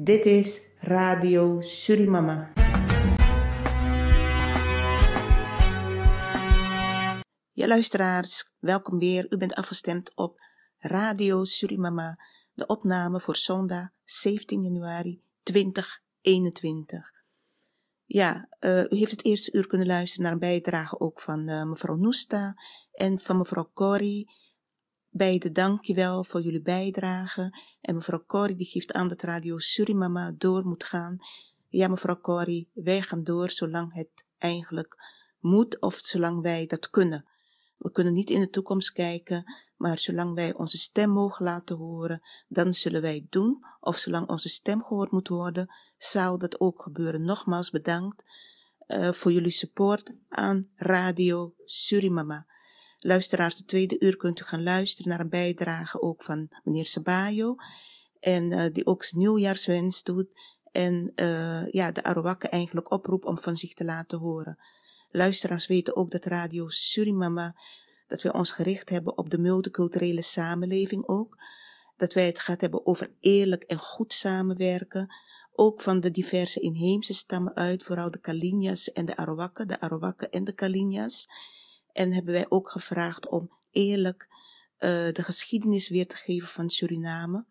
Dit is Radio Surimama. Ja, luisteraars, welkom weer. U bent afgestemd op Radio Surimama, de opname voor zondag 17 januari 2021. Ja, uh, u heeft het eerste uur kunnen luisteren naar een bijdrage ook van uh, mevrouw Noesta en van mevrouw Corrie. Beide dankjewel voor jullie bijdrage. En mevrouw Corrie die geeft aan dat Radio Surimama door moet gaan. Ja, mevrouw Corrie, wij gaan door zolang het eigenlijk moet of zolang wij dat kunnen. We kunnen niet in de toekomst kijken, maar zolang wij onze stem mogen laten horen, dan zullen wij het doen. Of zolang onze stem gehoord moet worden, zal dat ook gebeuren. Nogmaals bedankt uh, voor jullie support aan Radio Surimama. Luisteraars, de tweede uur kunt u gaan luisteren naar een bijdrage ook van meneer Sabayo. En uh, die ook zijn nieuwjaarswens doet. En uh, ja, de Arawakka eigenlijk oproep om van zich te laten horen. Luisteraars weten ook dat Radio Surimama, dat wij ons gericht hebben op de multiculturele samenleving ook. Dat wij het gaat hebben over eerlijk en goed samenwerken. Ook van de diverse inheemse stammen uit, vooral de Kalinjas en de Arawakka, de Arawakka en de Kalinjas. En hebben wij ook gevraagd om eerlijk uh, de geschiedenis weer te geven van Suriname.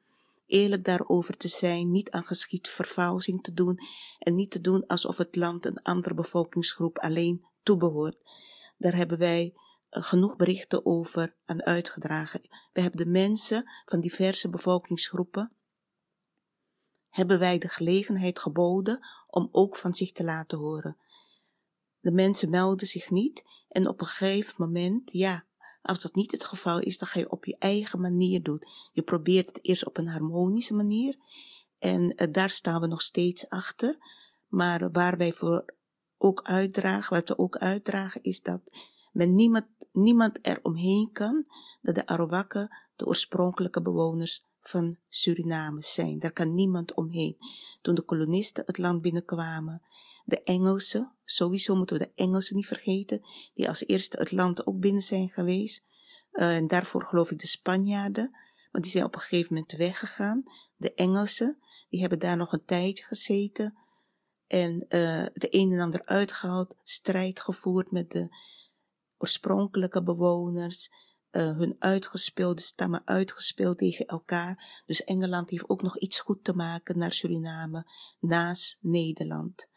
Eerlijk daarover te zijn, niet aan geschiedvervalsing te doen en niet te doen alsof het land een andere bevolkingsgroep alleen toebehoort. Daar hebben wij uh, genoeg berichten over aan uitgedragen. We hebben de mensen van diverse bevolkingsgroepen hebben wij de gelegenheid geboden om ook van zich te laten horen. De mensen melden zich niet en op een gegeven moment, ja, als dat niet het geval is, dan ga je op je eigen manier doen. Je probeert het eerst op een harmonische manier en uh, daar staan we nog steeds achter. Maar waar wij voor ook uitdragen, wat we ook uitdragen, is dat men niemand, niemand er omheen kan dat de Arawakken de oorspronkelijke bewoners van Suriname zijn. Daar kan niemand omheen. Toen de kolonisten het land binnenkwamen, de Engelsen, sowieso moeten we de Engelsen niet vergeten, die als eerste het land ook binnen zijn geweest. Uh, en daarvoor geloof ik de Spanjaarden, maar die zijn op een gegeven moment weggegaan. De Engelsen, die hebben daar nog een tijdje gezeten en uh, de een en ander uitgehaald, strijd gevoerd met de oorspronkelijke bewoners, uh, hun uitgespeelde stammen uitgespeeld tegen elkaar. Dus Engeland heeft ook nog iets goed te maken naar Suriname, naast Nederland.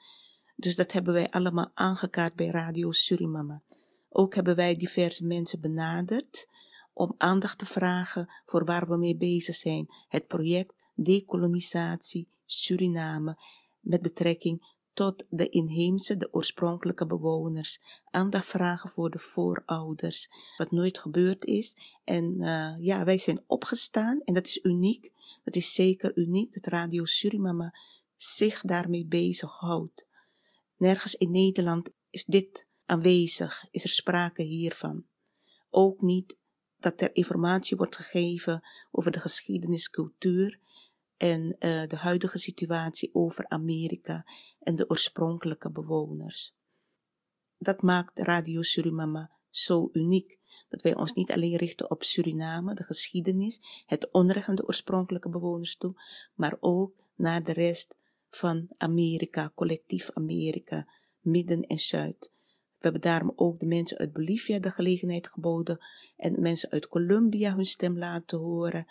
Dus dat hebben wij allemaal aangekaart bij Radio Surimama. Ook hebben wij diverse mensen benaderd om aandacht te vragen voor waar we mee bezig zijn. Het project Dekolonisatie Suriname met betrekking tot de inheemse, de oorspronkelijke bewoners. Aandacht vragen voor de voorouders, wat nooit gebeurd is. En uh, ja, wij zijn opgestaan en dat is uniek. Dat is zeker uniek dat Radio Surimama zich daarmee bezighoudt. Nergens in Nederland is dit aanwezig, is er sprake hiervan. Ook niet dat er informatie wordt gegeven over de geschiedenis, cultuur en uh, de huidige situatie over Amerika en de oorspronkelijke bewoners. Dat maakt Radio Surimama zo uniek, dat wij ons niet alleen richten op Suriname, de geschiedenis, het onrecht aan de oorspronkelijke bewoners toe, maar ook naar de rest van Amerika, collectief Amerika, Midden en Zuid. We hebben daarom ook de mensen uit Bolivia de gelegenheid geboden en mensen uit Colombia hun stem laten horen.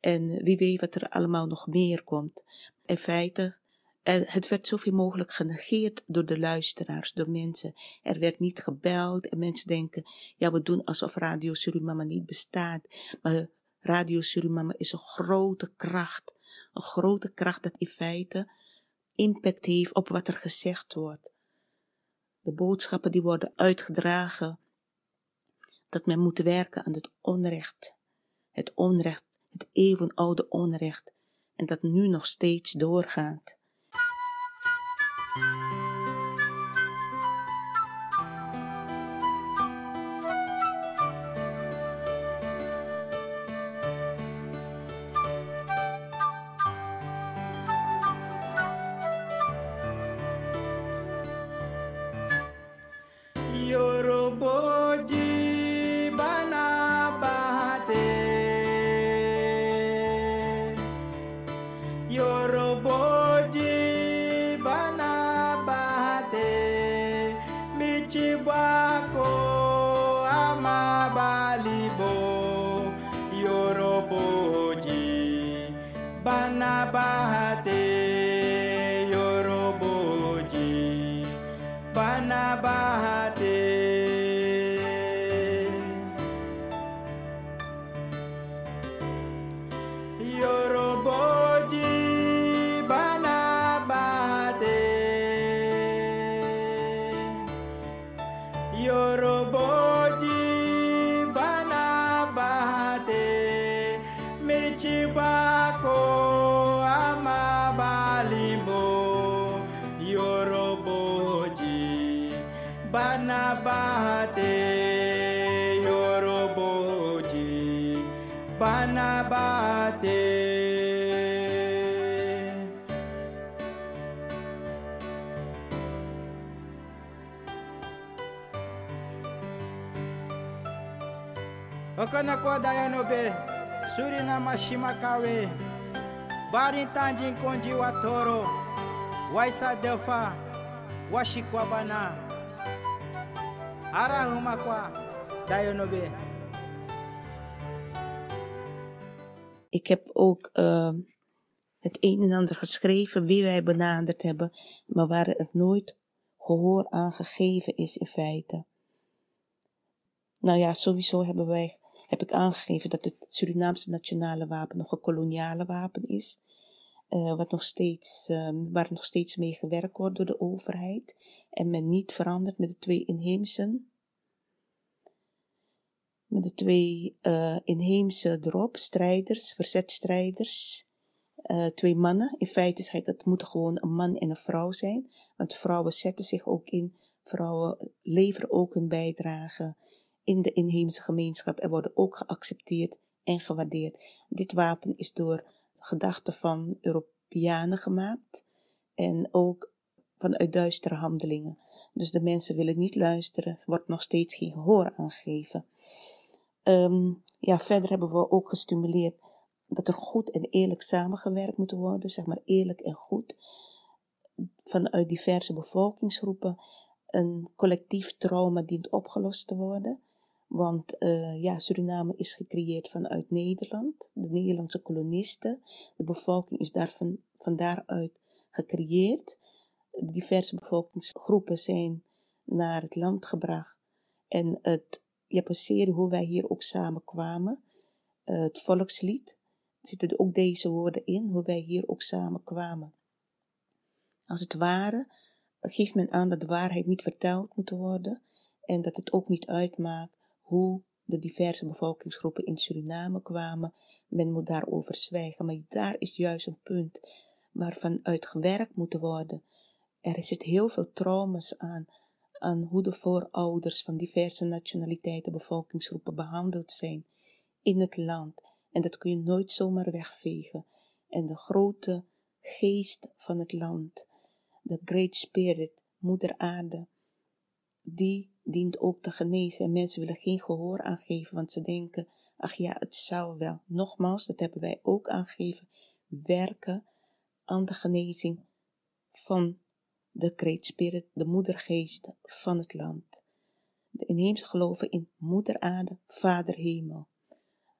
En wie weet wat er allemaal nog meer komt. In feite, het werd zoveel mogelijk genegeerd door de luisteraars, door mensen. Er werd niet gebeld en mensen denken, ja, we doen alsof Radio Surimama niet bestaat. Maar Radio Surimama is een grote kracht. Een grote kracht dat in feite impact heeft op wat er gezegd wordt. De boodschappen die worden uitgedragen, dat men moet werken aan het onrecht. Het onrecht, het eeuwenoude onrecht, en dat nu nog steeds doorgaat. Okana kwa dayanobe Surinama Shimakawe Barintanjin Konji Watoro Waisa Delfa Washikwabana Arahumakwa Dayanobe Ik heb ook uh, het een en ander geschreven wie wij benaderd hebben, maar waar het nooit gehoor aan gegeven is in feite. Nou ja, sowieso hebben wij heb ik aangegeven dat het Surinaamse nationale wapen nog een koloniale wapen is. Uh, wat nog steeds, um, waar nog steeds mee gewerkt wordt door de overheid. En men niet verandert met de twee inheemsen. Met de twee uh, inheemse erop, strijders, verzetstrijders. Uh, twee mannen. In feite is het moet gewoon een man en een vrouw zijn. Want vrouwen zetten zich ook in. Vrouwen leveren ook hun bijdrage in de inheemse gemeenschap en worden ook geaccepteerd en gewaardeerd. Dit wapen is door gedachten van Europeanen gemaakt en ook vanuit duistere handelingen. Dus de mensen willen niet luisteren, wordt nog steeds geen gehoor aangegeven. Um, ja, verder hebben we ook gestimuleerd dat er goed en eerlijk samengewerkt moet worden, zeg maar eerlijk en goed, vanuit diverse bevolkingsgroepen. Een collectief trauma dient opgelost te worden. Want uh, ja, Suriname is gecreëerd vanuit Nederland, de Nederlandse kolonisten. De bevolking is daar van, daaruit gecreëerd. Diverse bevolkingsgroepen zijn naar het land gebracht. En het, je serie hoe wij hier ook samen kwamen. Uh, het volkslied, zitten ook deze woorden in, hoe wij hier ook samen kwamen. Als het ware geeft men aan dat de waarheid niet verteld moet worden en dat het ook niet uitmaakt hoe de diverse bevolkingsgroepen in Suriname kwamen. Men moet daarover zwijgen, maar daar is juist een punt waarvan uit gewerkt moet worden. Er zit heel veel trauma's aan, aan hoe de voorouders van diverse nationaliteiten, bevolkingsgroepen behandeld zijn in het land. En dat kun je nooit zomaar wegvegen. En de grote geest van het land, de Great Spirit, Moeder Aarde, die dient ook te genezen. En mensen willen geen gehoor aangeven, want ze denken, ach ja, het zou wel. Nogmaals, dat hebben wij ook aangegeven, werken aan de genezing van de Great Spirit, de moedergeest van het land. De inheemse geloven in moeder aarde, vader hemel.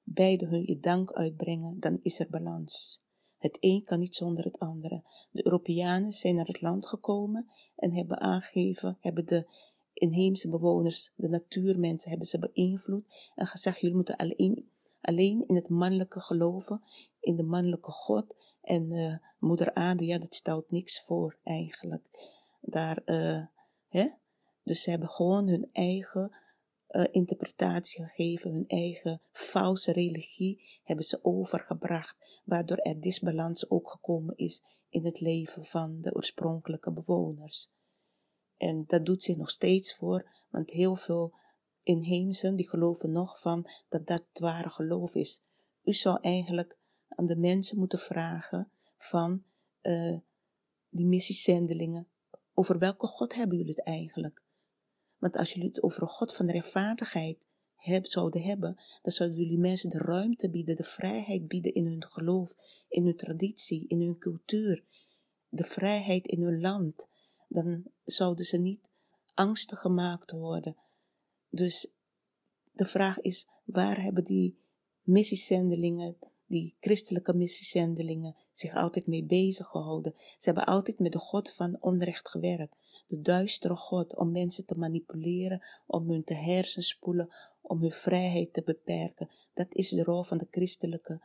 Beide hun je dank uitbrengen, dan is er balans. Het een kan niet zonder het andere. De Europeanen zijn naar het land gekomen en hebben aangegeven, hebben de inheemse bewoners, de natuurmensen, hebben ze beïnvloed en gezegd, jullie moeten alleen, alleen in het mannelijke geloven, in de mannelijke God. En uh, moeder aarde, ja, dat stelt niks voor eigenlijk. Daar, uh, hè? Dus ze hebben gewoon hun eigen uh, interpretatie gegeven, hun eigen valse religie hebben ze overgebracht, waardoor er disbalans ook gekomen is in het leven van de oorspronkelijke bewoners. En dat doet zich nog steeds voor, want heel veel inheemsen die geloven nog van dat dat het ware geloof is. U zou eigenlijk aan de mensen moeten vragen van uh, die missiezendelingen, over welke God hebben jullie het eigenlijk? Want als jullie het over een God van rechtvaardigheid zouden hebben, dan zouden jullie mensen de ruimte bieden, de vrijheid bieden in hun geloof, in hun traditie, in hun cultuur, de vrijheid in hun land, dan zouden ze niet angstig gemaakt worden. Dus de vraag is, waar hebben die missiezendelingen, die christelijke missiezendelingen, zich altijd mee bezig gehouden? Ze hebben altijd met de God van onrecht gewerkt. De duistere God om mensen te manipuleren, om hun te hersenspoelen, om hun vrijheid te beperken. Dat is de rol van de christelijke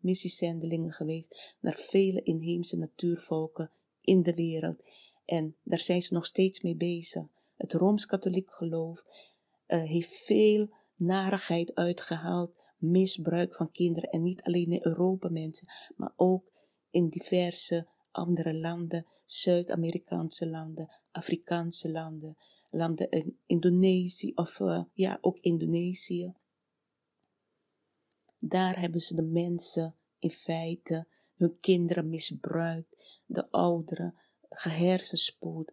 missiezendelingen geweest naar vele inheemse natuurvolken in de wereld. En daar zijn ze nog steeds mee bezig. Het Rooms-Katholiek geloof uh, heeft veel narigheid uitgehaald, misbruik van kinderen. En niet alleen in Europa mensen, maar ook in diverse andere landen, Zuid-Amerikaanse landen, Afrikaanse landen, landen in Indonesië, of uh, ja, ook Indonesië. Daar hebben ze de mensen in feite hun kinderen misbruikt, de ouderen gehersenspoeld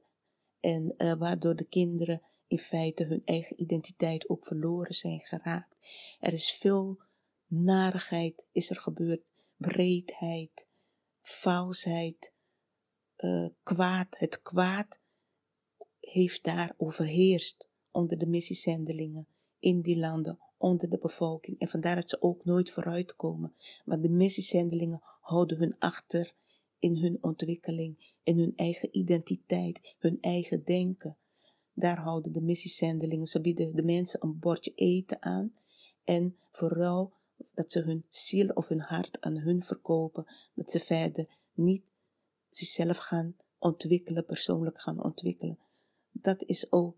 en uh, waardoor de kinderen in feite hun eigen identiteit ook verloren zijn geraakt. Er is veel narigheid is er gebeurd, breedheid, valsheid, uh, kwaad. Het kwaad heeft daar overheerst onder de missiezendelingen in die landen, onder de bevolking. En vandaar dat ze ook nooit vooruitkomen. Want de missiezendelingen houden hun achter in hun ontwikkeling, in hun eigen identiteit, hun eigen denken. Daar houden de missiezendelingen, ze bieden de mensen een bordje eten aan en vooral dat ze hun ziel of hun hart aan hun verkopen, dat ze verder niet zichzelf gaan ontwikkelen, persoonlijk gaan ontwikkelen. Dat is ook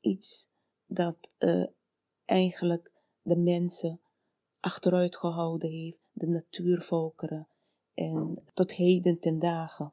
iets dat uh, eigenlijk de mensen achteruit gehouden heeft, de natuurvolkeren en tot heden ten dagen.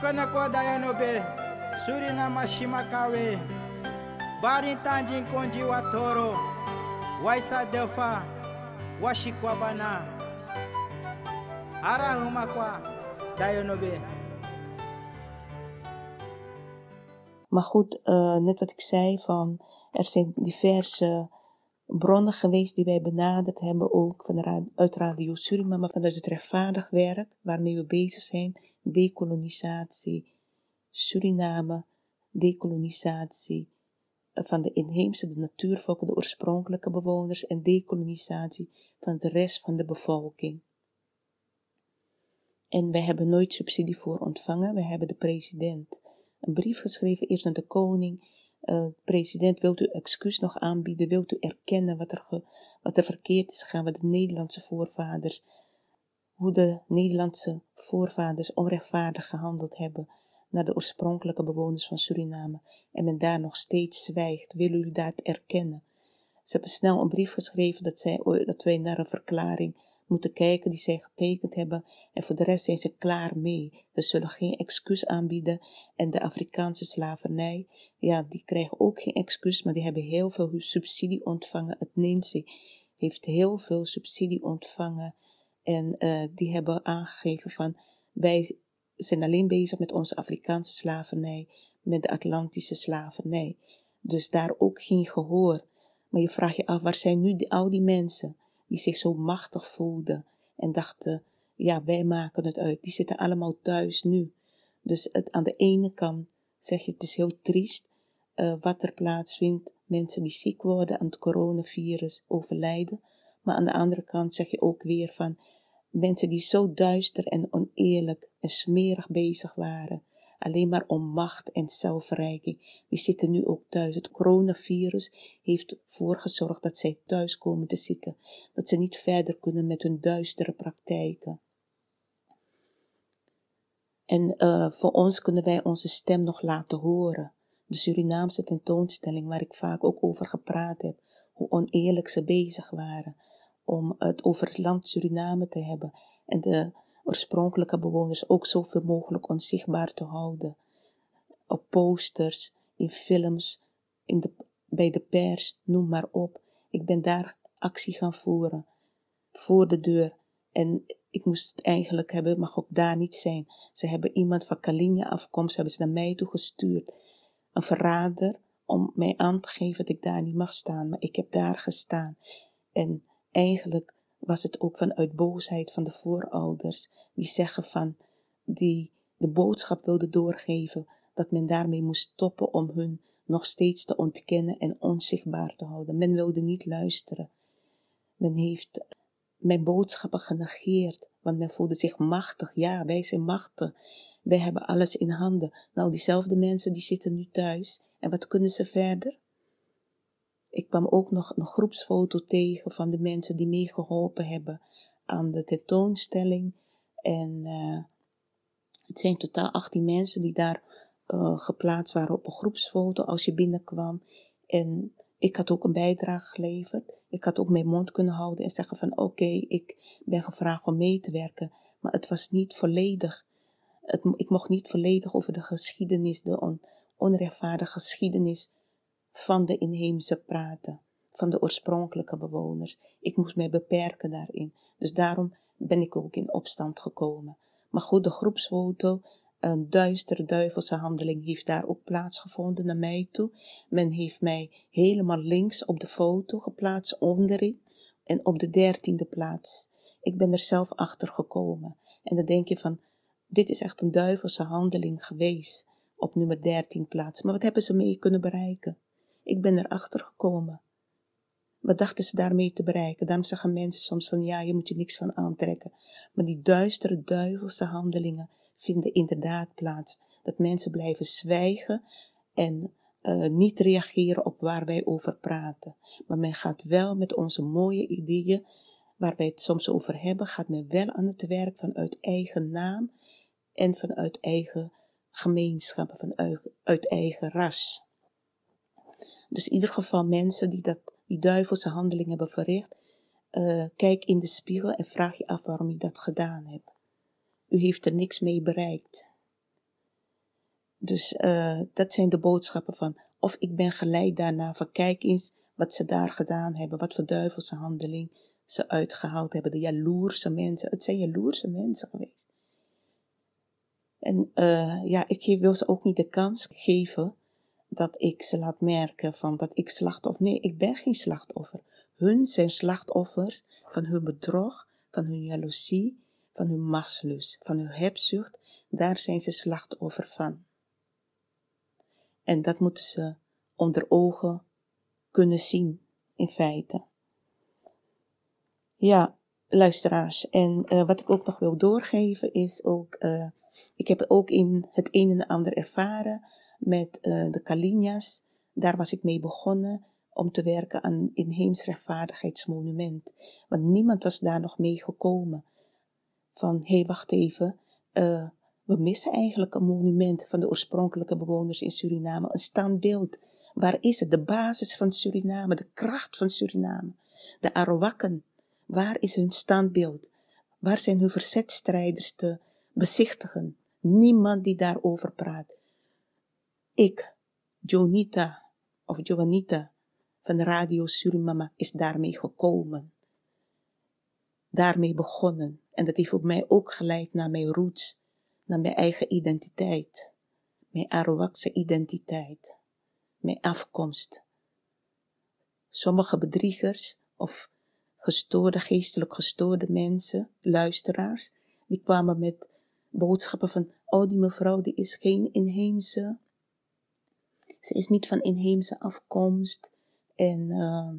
Okana kwa dayanobe, Surinama shimakawe, Barintanjin konji watoro, Waisa delfa, Washikwabana, Arahuma kwa dayanobe. Maar goed, uh, net wat ik zei, van er zijn diverse bronnen geweest die wij benaderd hebben, ook van de, uit Radio Suriname, vanuit het rechtvaardig werk waarmee we bezig zijn dekolonisatie, Suriname, dekolonisatie eh, van de inheemse, de natuurvolken, de oorspronkelijke bewoners en dekolonisatie van de rest van de bevolking. En wij hebben nooit subsidie voor ontvangen. We hebben de president een brief geschreven, eerst naar de koning. Uh, president, wilt u excuus nog aanbieden? Wilt u erkennen wat er, wat er verkeerd is gegaan, wat de Nederlandse voorvaders hoe de Nederlandse voorvaders onrechtvaardig gehandeld hebben naar de oorspronkelijke bewoners van Suriname en men daar nog steeds zwijgt. Willen jullie dat erkennen? Ze hebben snel een brief geschreven dat, zij, dat wij naar een verklaring moeten kijken die zij getekend hebben en voor de rest zijn ze klaar mee. Ze zullen geen excuus aanbieden en de Afrikaanse slavernij, ja, die krijgen ook geen excuus, maar die hebben heel veel subsidie ontvangen. Het NINSE heeft heel veel subsidie ontvangen en uh, die hebben aangegeven van wij zijn alleen bezig met onze Afrikaanse slavernij, met de Atlantische slavernij. Dus daar ook geen gehoor. Maar je vraagt je af, waar zijn nu al die mensen die zich zo machtig voelden en dachten, ja, wij maken het uit. Die zitten allemaal thuis nu. Dus het, aan de ene kant zeg je, het is heel triest uh, wat er plaatsvindt. Mensen die ziek worden aan het coronavirus overlijden. Maar aan de andere kant zeg je ook weer van mensen die zo duister en oneerlijk en smerig bezig waren alleen maar om macht en zelfverrijking. Die zitten nu ook thuis. Het coronavirus heeft ervoor gezorgd dat zij thuis komen te zitten. Dat ze niet verder kunnen met hun duistere praktijken. En uh, voor ons kunnen wij onze stem nog laten horen. De Surinaamse tentoonstelling waar ik vaak ook over gepraat heb. Hoe oneerlijk ze bezig waren om het over het land Suriname te hebben. En de oorspronkelijke bewoners ook zoveel mogelijk onzichtbaar te houden. Op posters, in films, in de, bij de pers, noem maar op. Ik ben daar actie gaan voeren. Voor de deur. En ik moest het eigenlijk hebben, mag ook daar niet zijn. Ze hebben iemand van Kalinja afkomst, hebben ze naar mij toe gestuurd. Een verrader om mij aan te geven dat ik daar niet mag staan. Maar ik heb daar gestaan. En eigenlijk was het ook vanuit boosheid van de voorouders, die zeggen van, die de boodschap wilden doorgeven, dat men daarmee moest stoppen om hun nog steeds te ontkennen en onzichtbaar te houden. Men wilde niet luisteren. Men heeft mijn boodschappen genegeerd, want men voelde zich machtig. Ja, wij zijn machtig. Wij hebben alles in handen. Nou, diezelfde mensen die zitten nu thuis. En wat kunnen ze verder? Ik kwam ook nog een groepsfoto tegen van de mensen die meegeholpen hebben aan de tentoonstelling. En uh, het zijn totaal 18 mensen die daar uh, geplaatst waren op een groepsfoto als je binnenkwam. En ik had ook een bijdrage geleverd. Ik had ook mijn mond kunnen houden en zeggen van oké, ik ben gevraagd om mee te werken. Maar het was niet volledig. Ik mocht niet volledig over de geschiedenis, de on, onrechtvaardige geschiedenis van de inheemse praten, van de oorspronkelijke bewoners. Ik moest mij beperken daarin. Dus daarom ben ik ook in opstand gekomen. Maar goed, de groepsfoto, een duistere duivelse handeling heeft daar ook plaatsgevonden naar mij toe. Men heeft mij helemaal links op de foto geplaatst, onderin, en op de dertiende plaats. Ik ben er zelf achter gekomen. En dan denk je van, dit is echt een duivelse handeling geweest op nummer 13 plaats. Maar wat hebben ze mee kunnen bereiken? Ik ben erachter gekomen. Wat dachten ze daarmee te bereiken? Daarom zeggen mensen soms van ja, je moet je niks van aantrekken. Maar die duistere, duivelse handelingen vinden inderdaad plaats. Dat mensen blijven zwijgen en uh, niet reageren op waar wij over praten. Maar men gaat wel met onze mooie ideeën, waar wij het soms over hebben, gaat men wel aan het werk vanuit eigen naam en vanuit eigen gemeenschappen, vanuit uit eigen ras. Dus in ieder geval mensen die dat, die duivelse handeling hebben verricht, uh, kijk in de spiegel en vraag je af waarom je dat gedaan hebt. U heeft er niks mee bereikt. Dus uh, dat zijn de boodschappen van, of ik ben geleid daarna van kijk eens wat ze daar gedaan hebben, wat voor duivelse handeling ze uitgehaald hebben, de jaloerse mensen. Het zijn jaloerse mensen geweest. En uh, ja, ik wil ze ook niet de kans geven dat ik ze laat merken van dat ik slachtoffer. Nee, ik ben geen slachtoffer. Hun zijn slachtoffers van hun bedrog, van hun jaloezie, van hun machtslust, van hun hebzucht. Daar zijn ze slachtoffer van. En dat moeten ze onder ogen kunnen zien, in feite. Ja, luisteraars. En uh, wat ik ook nog wil doorgeven is ook, uh, ik heb ook in het een en ander ervaren met uh, de Kalinja's. Daar was ik mee begonnen om te werken aan een inheems rechtvaardigheidsmonument. Want niemand was daar nog mee gekomen. Van, hé, hey, wacht even, uh, we missen eigenlijk een monument van de oorspronkelijke bewoners in Suriname. Een standbeeld. Waar is het? De basis van Suriname, de kracht van Suriname. De Arawakken. Waar is hun standbeeld? Waar zijn hun verzetstrijders te bezichtigen? Niemand die daarover praat. Ik, Jonita of Joanita van Radio Surimama is daarmee gekomen. Daarmee begonnen. En dat heeft op mij ook geleid naar mijn roots, naar mijn eigen identiteit. Mijn Arawakse identiteit. Mijn afkomst. Sommige bedriegers of gestoorde, geestelijk gestoorde mensen, luisteraars, die kwamen met boodschappen van, oh die mevrouw die is geen inheemse, ze is niet van inheemse afkomst en uh,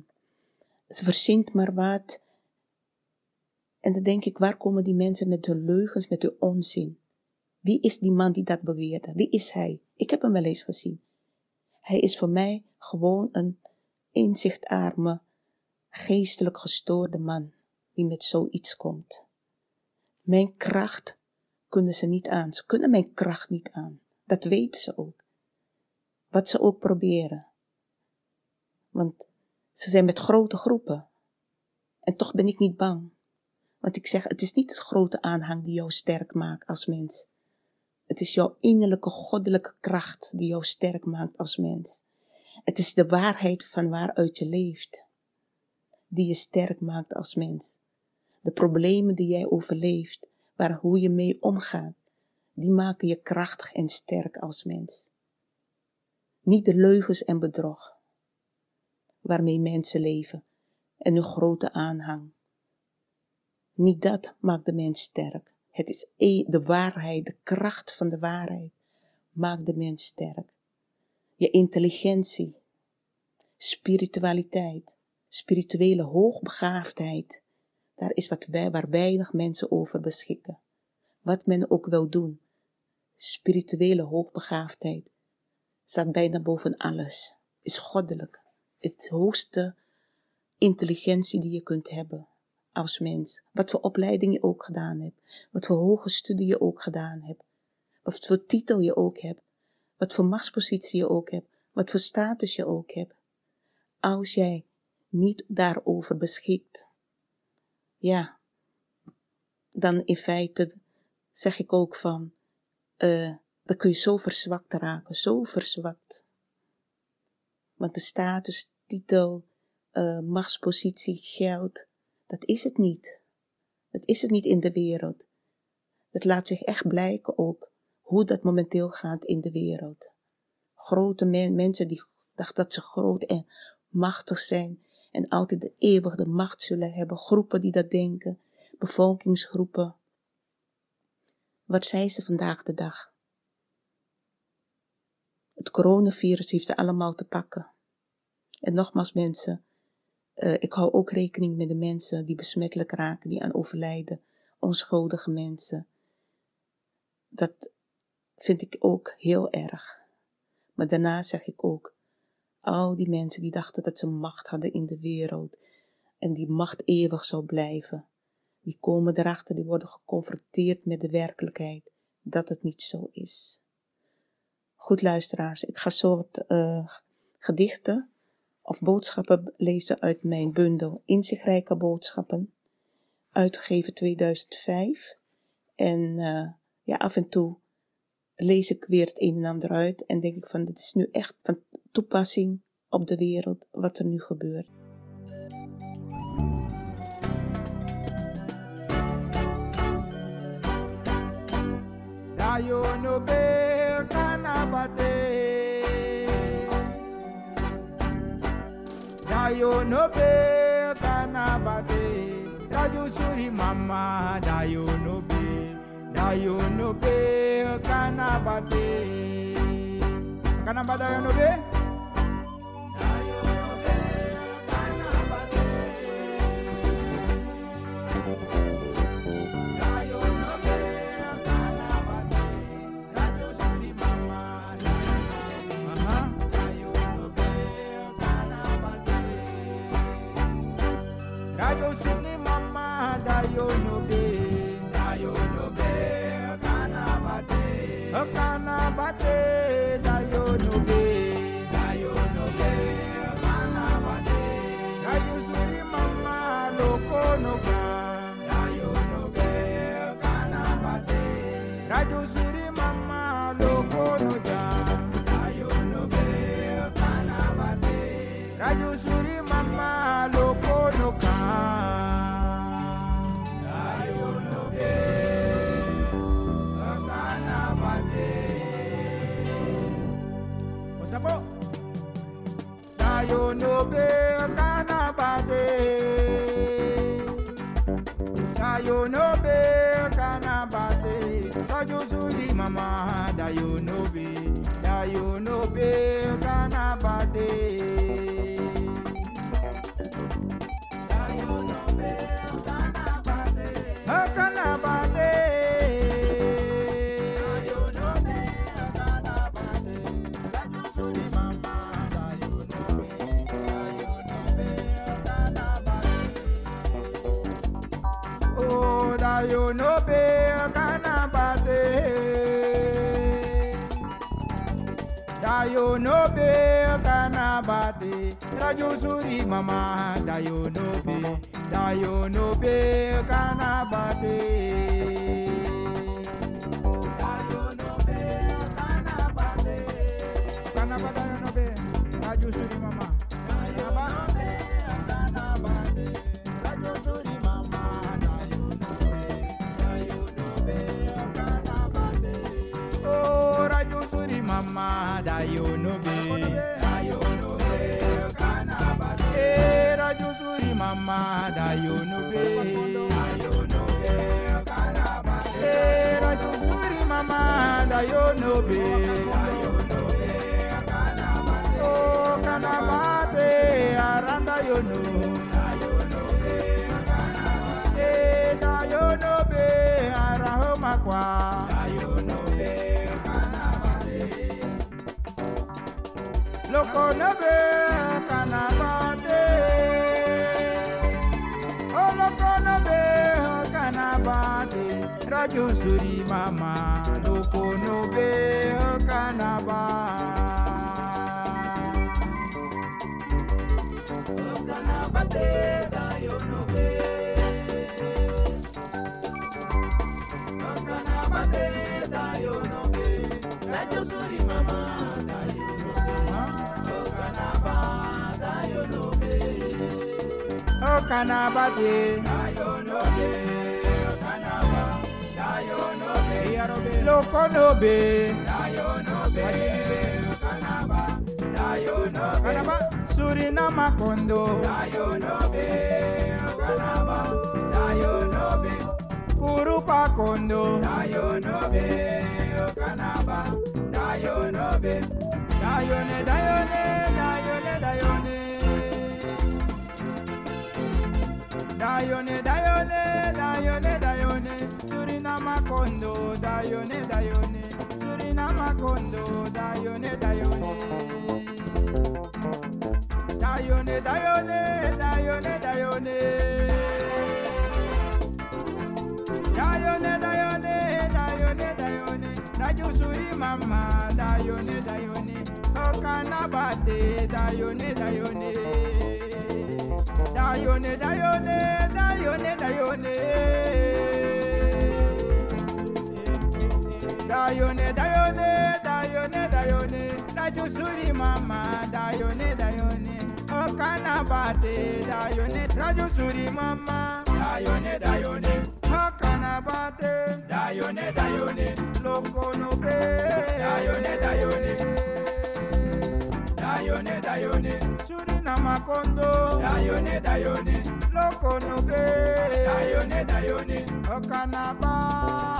ze verzint maar wat. En dan denk ik, waar komen die mensen met hun leugens, met hun onzin? Wie is die man die dat beweerde? Wie is hij? Ik heb hem wel eens gezien. Hij is voor mij gewoon een inzichtarme, geestelijk gestoorde man die met zoiets komt. Mijn kracht kunnen ze niet aan. Ze kunnen mijn kracht niet aan. Dat weten ze ook. Wat ze ook proberen. Want ze zijn met grote groepen. En toch ben ik niet bang. Want ik zeg, het is niet het grote aanhang die jou sterk maakt als mens. Het is jouw innerlijke goddelijke kracht die jou sterk maakt als mens. Het is de waarheid van waaruit je leeft, die je sterk maakt als mens. De problemen die jij overleeft, waar hoe je mee omgaat, die maken je krachtig en sterk als mens. Niet de leugens en bedrog waarmee mensen leven en hun grote aanhang. Niet dat maakt de mens sterk. Het is de waarheid, de kracht van de waarheid maakt de mens sterk. Je intelligentie, spiritualiteit, spirituele hoogbegaafdheid, daar is wat wij, waar weinig mensen over beschikken. Wat men ook wil doen, spirituele hoogbegaafdheid staat bijna boven alles, is goddelijk, het hoogste intelligentie die je kunt hebben als mens. Wat voor opleiding je ook gedaan hebt. Wat voor hoge studie je ook gedaan hebt. Wat voor titel je ook hebt. Wat voor machtspositie je ook hebt. Wat voor status je ook hebt. Als jij niet daarover beschikt. Ja. Dan in feite zeg ik ook van, uh, dan kun je zo verzwakt raken, zo verzwakt. Want de status, titel, uh, machtspositie, geld, dat is het niet. Dat is het niet in de wereld. Dat laat zich echt blijken ook hoe dat momenteel gaat in de wereld. Grote mensen die dachten dat ze groot en machtig zijn en altijd de eeuwige macht zullen hebben. Groepen die dat denken, bevolkingsgroepen. Wat zijn ze vandaag de dag? Het coronavirus heeft ze allemaal te pakken. En nogmaals mensen, uh, ik hou ook rekening met de mensen die besmettelijk raken, die aan overlijden, onschuldige mensen. Dat vind ik ook heel erg. Maar daarna zeg ik ook, al die mensen die dachten dat ze macht hadden in de wereld en die macht eeuwig zou blijven, die komen erachter, die worden geconfronteerd met de werkelijkheid dat het niet zo is. Goed luisteraars, ik ga wat uh, gedichten of boodschappen lezen uit mijn bundel Inzichtrijke boodschappen, uitgegeven 2005. En uh, ja, af en toe lees ik weer het een en ander uit en denk ik van, dit is nu echt van toepassing op de wereld wat er nu gebeurt. Dayo no be kanabate Dayo kanabate Raju suri mama Dayo no be Dayo no be kanabate Kanabata no be I just bate. Dayo no be radio suri mama. Dayo no be kana bate. Radio suri mama dayo no dayo no be. Dayo no be kana bate oh kana bate aranda yo no. Dayo no be kana bate eh dayo no be araho makwa. Dayo no be kana bate loko no be kana bate oh loko no be kana bate rajo suri mama dayo no be kanaba surinama kondo dayo no be kanaba dayo no be kurupa kondo. Dayo no be kanaba dayo no be Dayone, dayone, dayone, dayone, Surinama kondo, dayone, dayone, Surinama kondo, dayone, dayone. Dayone, dayone, dayone, dayone. Dayone, dayone, dayone, dayone, Daju suri mama, dayone, dayone, Okanabate, dayone, dayone. Dayone, dayone, dayone, dayone. Dayone, dayone, dayone, dayone. Daju suri mama, dayone, dayone. Okana bate, dayone, daju suri mama, dayone, dayone. Okana bate, dayone, dayone. Loko no be, dayone, dayone. Dayone, dayone. Surinama kondo. Dayone, dayone. Loko no be. Dayone, dayone. Okanaba.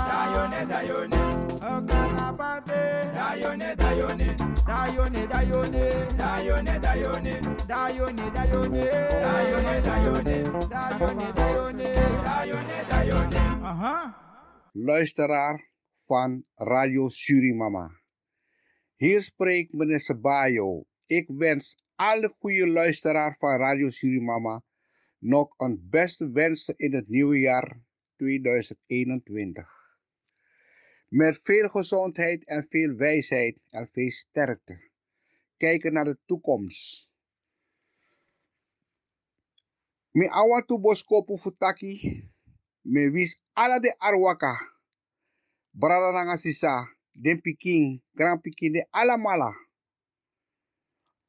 Dayone, dayone. Okanaba de. Dayone, dayone. Dayone, dayone. Dayone, dayone. Dayone, dayone. Dayone, dayone. Dayone, dayone. Dayone, dayone. Aha. luisteraar van Radio Surimama. Hier spreekt meneer Sebayo. Ik wens alle goede luisteraar van Radio Surimama nog een beste wensen in het nieuwe jaar 2021. Met veel gezondheid en veel wijsheid en veel sterkte. Kijken naar de toekomst. Mi awatu boskopu futaki. Me wis ala de arwaka. Brada nanga sisa. Den grand de ala mala.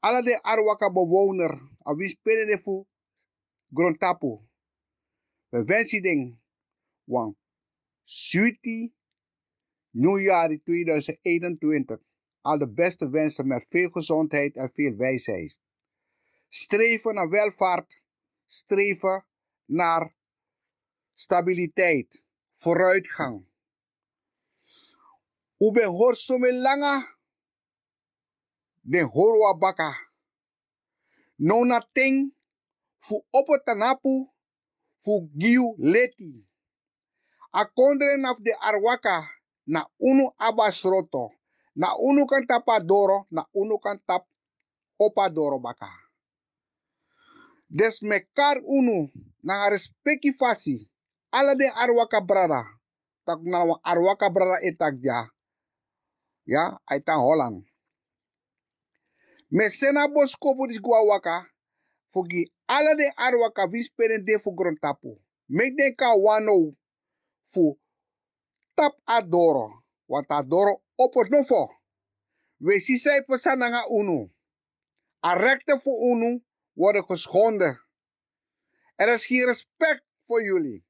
Ala de arwaka bewoner. A wis pere de fu grontapu. We wensen ding. Wan. Sweetie. Nieuwjaar 2021. Al de beste wensen met veel gezondheid en veel wijsheid. Streven naar welvaart. Streven naar stabiliteit. Vooruitgang. Ube hoor some langa. De horwa baka. Nona ting. Fu opotanapu. Fu giu leti. A kondre af de arwaka. Na unu abasroto. Na unu kan tapa doro. Na unu kan tap opa doro baka. Des mekar unu. Na respecti fasi. ala de arwaka brada. Tak na wa arwaka brada etak. Ya, aitan Holland. Me sena boskopu dis gua waka. Fogi ala de arwaka visperen de fu grontapu. Mek den ka wano fu tap adoro. Want adoro opot no fo. We sisai pesananga unu. A rechten voor unu worden geschonden. Er is geen respect voor jullie.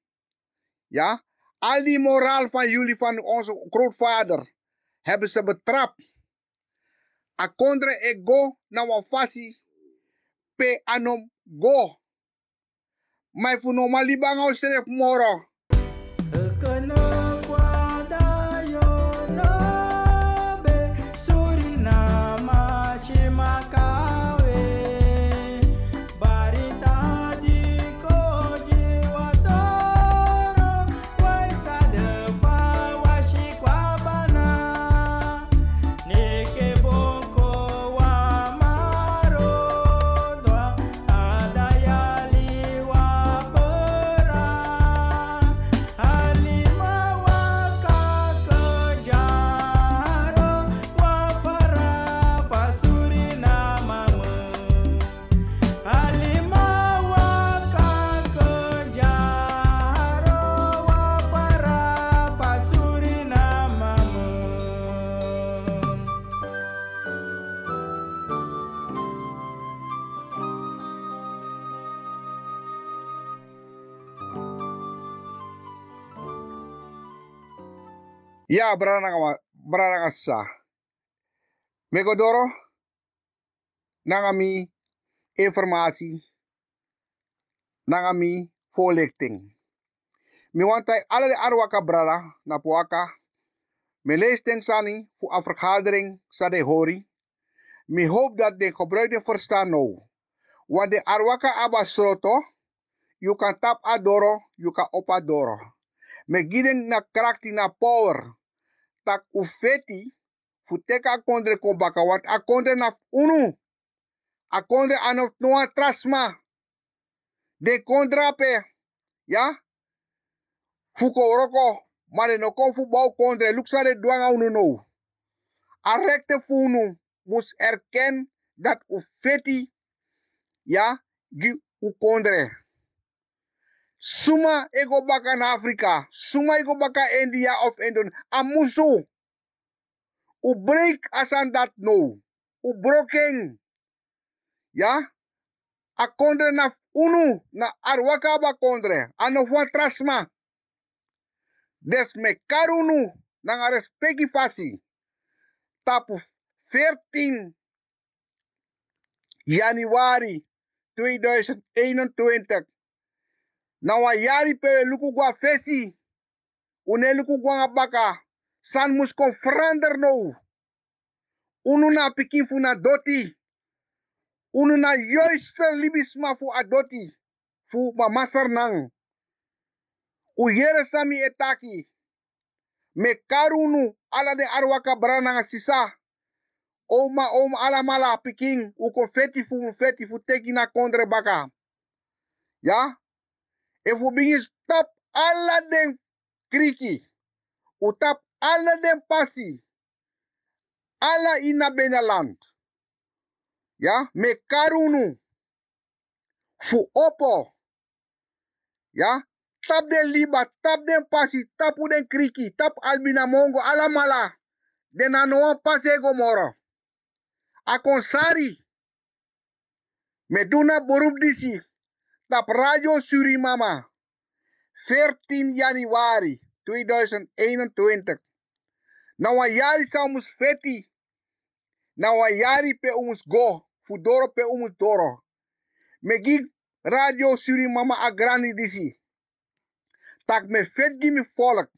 Ja? Al die moraal van jullie, van onze grootvader, hebben ze betrapt. Akondre ego na wafasi pe anom go. Maar voor normaal libang au seref moro. Ya, brana brana sa. Megodoro nangami informatie nangami voorlichting. Mi wantai alle arwaka brada na puaka. Me lees sani voor vergadering sa de hori. Mi hoop dat de gebruikte verstaan nou. Want de arwaka abasroto, you kan tap adoro, you kan op adoro. Me giden na krakti na power. Tak ufeti, futeka kondre kombaka, want a kondre na unu. A kondre anof noa trasma. De kondrape, ya? Fuko roko, mare no kon fu bau kondre, luksa de dwanga unu no. A rekte funu, mus erken dat ufeti, ya, gi u kondre. Suma ego baka na Afrika, suma ego baka India of Indonesia, amusu. U break asan dat no. U broken. Ya? A kondre na unu, na arwaka ba kondre, ano fwa trasma. Des me karunu, na respecti fasi. Tapu 14 januari 2021 na wa yari pe luku gua fesi une luku gua baka san mus kon frander no unu pikin fu na doti unu na juiste libisma fu adoti fu mamasar nang. U sami etaki me karunu ala de arwaka brana sisa. Oma oma ala mala pikin u ko feti fu feti fu teki na kondre baka. Ya If we begin stop alla den kriki, u tap alla den passi, alla ina benaland. Ja, me karunu. Fu opo. Ja, tap den liba, tap den passi, tap u den kriki, tap albina mongo, alla mala. Den anoa passe. Akonsari. Me duna beroep disi. Tap Radio Surimama. 14 januari 2021. Nou een jari sa umus feti. Jari pe umus go. Fudoro pe umus doro. Megi Radio Surimama agrani disi. Tak me fet gimi volk.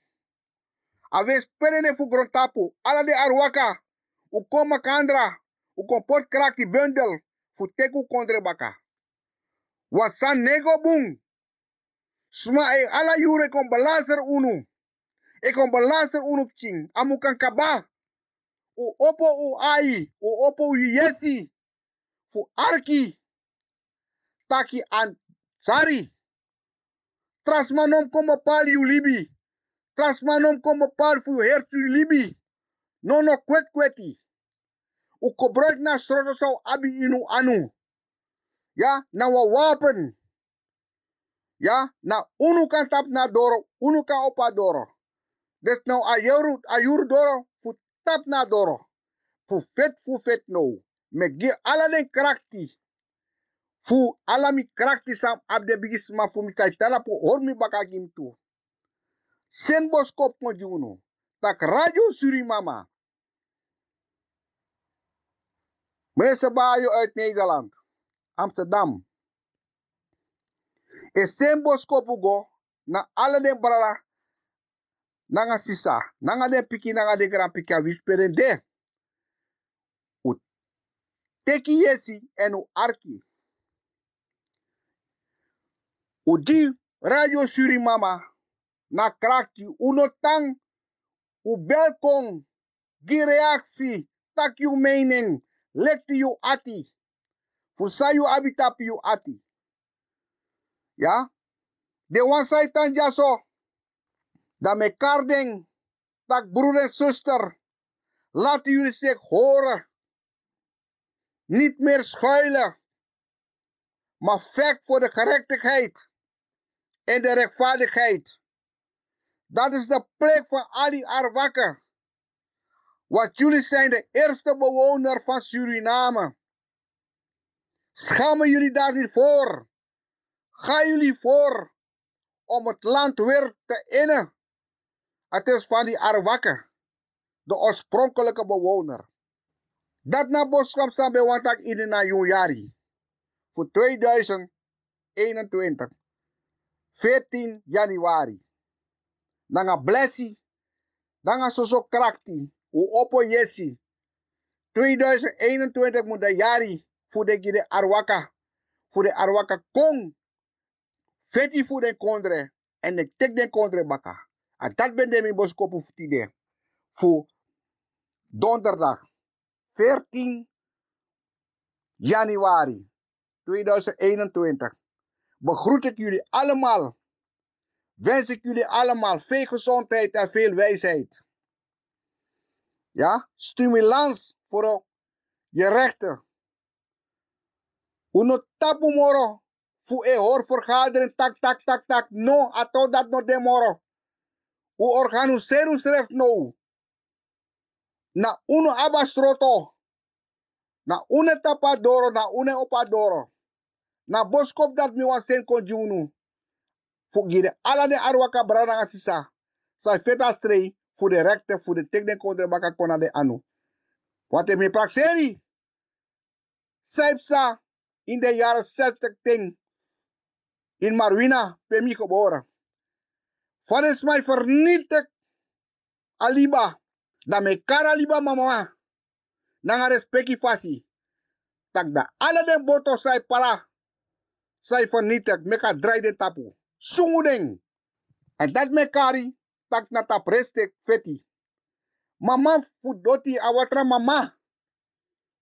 Aves perene fu grontapu. Ala de arwaka. U koma kandra. U kompot krakti bundel. Fu teku kondre baka. Wasan nego bung. Sma e ala yure kon balaser unu. E kon balaser unu ching. Amu. U opo u ai. U opo u yesi. Fu arki. Taki an sari. Trasmanom pal yu libi. Trasmanom como fu hertu libi. No no kwet kweti. U gebruik na sroto sau abi inu anu. Ja, na wa wapen. Ja, na unu kan tap na doro, unu kan opa doro. Des nou ayuru ayur doro, fu tap na doro. Fu fet fu fet no. Me ge ala den krakti. Fu ala mi krakti sam abde bigis ma fu mi kai tala pu hor mi baka gim tu. Sen boskop mo. Tak radio suri mama. Meneer Sabayo uit Nederland. Amsterdam. E sembo skopu go na ala den brala nanga sisa, nanga den piki, nanga den gran piki a wisperen de. O teki yesi en u arki. O di Radio Surimama na krakti uno tang o belkong gi reaksi tak yu mening lekti yu ati. Fusayu abitap yu ati ja de wan saitan jaso da me kardeng tak broer en zuster laten jullie zich horen niet meer schuilen maar vecht voor de gerechtigheid en de rechtvaardigheid dat is de plek van Ali Arwakker. Want jullie zijn de eerste bewoner van Suriname. Schamen jullie daar niet voor? Gaan jullie voor om het land weer te innen? Het is van die Arwakker, de oorspronkelijke bewoner. Dat na boodschap staan bij Wantak in na Jari. Voor 2021. 14 januari. Nanga blessi. Nanga soso krakti. U opo yesi. 2021 moet de jari voor de gide arwaka. Voor de arwaka kong. Voor de kondre. En de tek de kondre baka. En dat ben de mi boskopu futide. Voor donderdag 14 januari 2021 begroet ik jullie allemaal. Wens ik jullie allemaal veel gezondheid en veel wijsheid. Ja, stimulans voor je rechten. Uno tapu moro. Fu e hor vergadering tak tak tak tak. No, ato dat no de moro. U organiseru sref no. Na uno abastroto. Na une tapadoro, na une opadoro. Na boskop dat mi wan sen konjunu. Fu gire ala de arwaka brada asisa. Sa feta strei fu de rekte fu de tek kondre de anu. Wat heb je praxeri? Saipsa in de jaren 60 ting in Marwina bij mij geboren. Van is mij vernietigd aliba. Da me kara aliba mama. Nanga respecti fasi. Tak da alle den boto sai pala. Sai vernietigd. Me ka draai de tapu. Sungudeng. En dat me kari. Tak na tap restek feti. Mama fudoti awatra mama.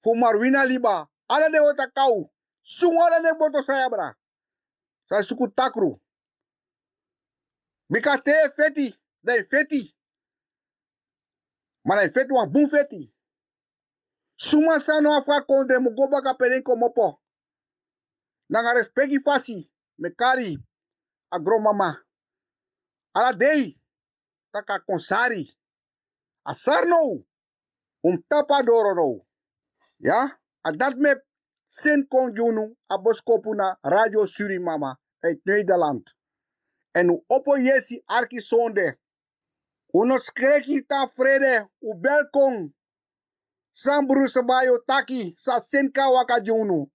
Fu Marwina liba. Ala de wata kau. Sungu ala de boto saya bra. Saya suku takru. Bika te feti. Dai feti. Mana feti wan bun feti. Suma sa no afa kondre mo go baka peren ko mopo. Nanga respecti fasi. Me kari. Agro mama. Ala dei. Taka konsari. Asar no. Um tapa doro no. Ja? En dat me sin kon junu aboskopu na Radio Surimama uit Nederland. En u oppo yesi arki sonde. Uno skreki ta vrede u belkong. Sambru sabayo taki sa senka waka junu.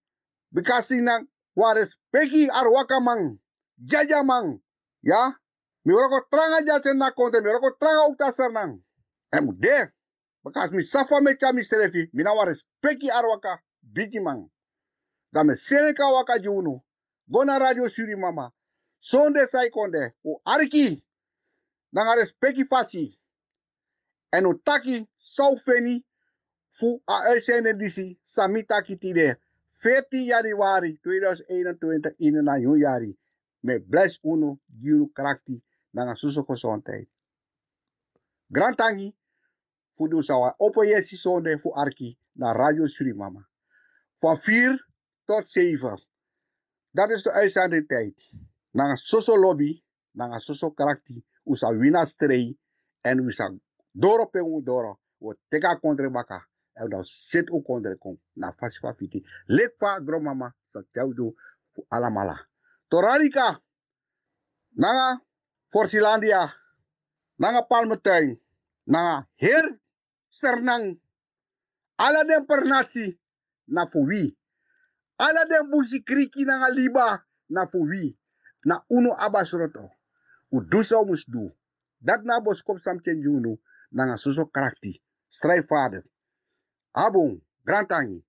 Bikasi na wares peki ar waka mang. Jaja. Ya? Mi ko tranga jasen na konte mi tranga ukta sernang. Emu de. Bekas mi safa me cha mi strefi. Mina wares peki ar waka. Da me senka waka junu. Gona radio suri mama. Sonde sai konde. U arki. Nanga respecti fasi. En u taki sau feni. Fu a uitzende disi. Sami taki tide. 14 januari 2021 in een jari. me bless uno giu karakti nanga suso gezondheid. Grantangi voor de sawa opo yesi zonde voor arki naar Radio Surimama. Van 4 tot 7. Dat is de uitzendingstijd. Nanga soso lobby, nanga soso karakti, usa wina strei en usa doro pe doro. O teka kontre baka. En dan zit ook kom na fasifa fiti. Lekfa gromama sa tjaudu alamala. Torarika. Nanga Forsilandia. Nanga Palmetuin. Nanga Heer Sernang. Ala den pernasi na fuwi. Ala den busi kriki nanga liba na fuwi. Na uno abasroto. U dusa mus du. Dat na boskop sam chenjunu nanga suso karakti. Strijdvader. Abong. Grantangi.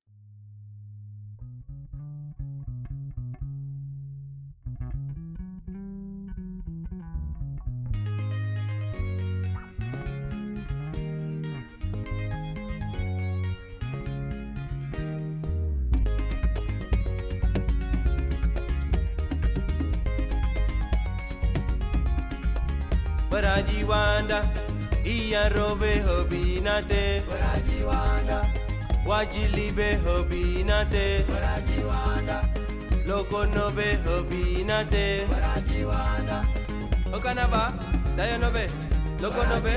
wajiwanda iyarobe hobinate wajiwanda wajilibe hobinate wajiwanda lokonobe hobinate wajiwanda okanaba dayonobe lokonobe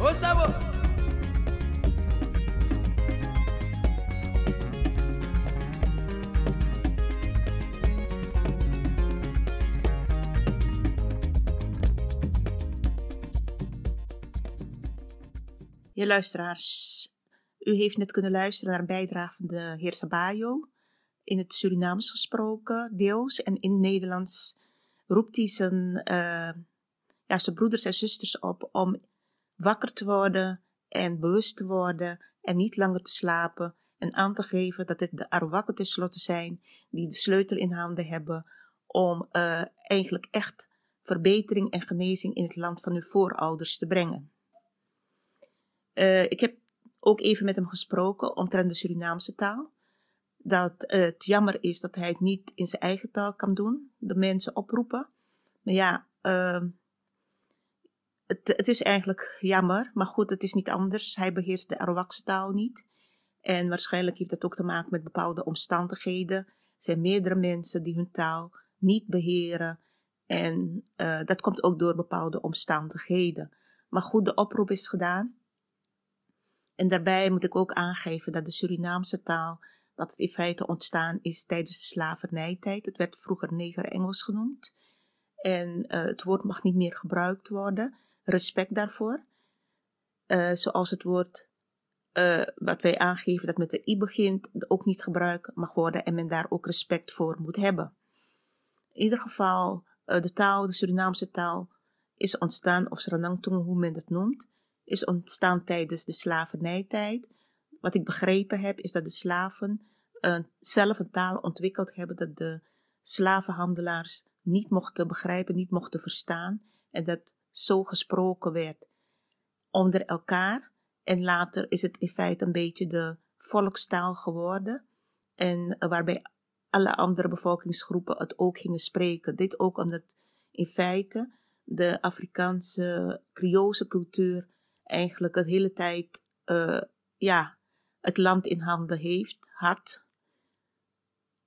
osabo. Je luisteraars, u heeft net kunnen luisteren naar een bijdrage van de heer Sabayo. In het Surinaams gesproken, deels. En in het Nederlands roept hij zijn, eh, ja, zijn broeders en zusters op om wakker te worden en bewust te worden en niet langer te slapen. En aan te geven dat het de Arawakken tenslotte zijn die de sleutel in handen hebben om eh, eigenlijk echt verbetering en genezing in het land van uw voorouders te brengen. Eh, ik heb ook even met hem gesproken omtrent de Surinaamse taal. Dat het jammer is dat hij het niet in zijn eigen taal kan doen, de mensen oproepen. Maar ja, ehm, het, het is eigenlijk jammer, maar goed, het is niet anders. Hij beheerst de Arawakse taal niet. En waarschijnlijk heeft dat ook te maken met bepaalde omstandigheden. Er zijn meerdere mensen die hun taal niet beheren. En eh, dat komt ook door bepaalde omstandigheden. Maar goed, de oproep is gedaan. En daarbij moet ik ook aangeven dat de Surinaamse taal, dat het in feite ontstaan is tijdens de slavernijtijd. Het werd vroeger neger-Engels genoemd. En uh, het woord mag niet meer gebruikt worden. Respect daarvoor. Uh, zoals het woord uh, wat wij aangeven dat met de i begint, ook niet gebruikt mag worden en men daar ook respect voor moet hebben. In ieder geval, de taal, de Surinaamse taal, is ontstaan, of Sranangtung, hoe men het noemt, is ontstaan tijdens de slavernijtijd. Wat ik begrepen heb, is dat de slaven uh, zelf een taal ontwikkeld hebben dat de slavenhandelaars niet mochten begrijpen, niet mochten verstaan. En dat zo gesproken werd onder elkaar. En later is het in feite een beetje de volkstaal geworden. En waarbij alle andere bevolkingsgroepen het ook gingen spreken. Dit ook omdat in feite de Afrikaanse Creoolse cultuur eigenlijk het hele tijd uh, ja, het land in handen heeft, had.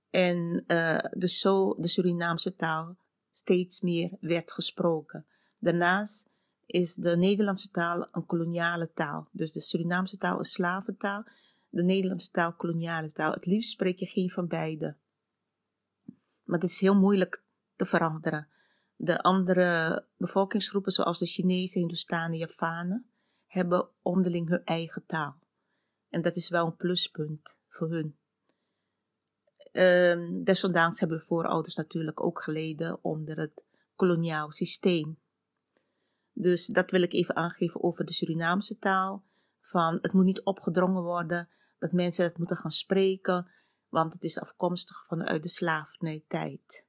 En uh, dus zo de Surinaamse taal steeds meer werd gesproken. Daarnaast is de Nederlandse taal een koloniale taal. Dus de Surinaamse taal is slaventaal, de Nederlandse taal koloniale taal. Het liefst spreek je geen van beide. Maar het is heel moeilijk te veranderen. De andere bevolkingsgroepen, zoals de Chinezen, Hindustanen, Javanen, hebben onderling hun eigen taal. En dat is wel een pluspunt voor hun. Um, desondanks hebben voorouders natuurlijk ook geleden onder het koloniaal systeem. Dus dat wil ik even aangeven over de Surinaamse taal. Van het moet niet opgedrongen worden dat mensen het moeten gaan spreken, want het is afkomstig vanuit de slavernijtijd.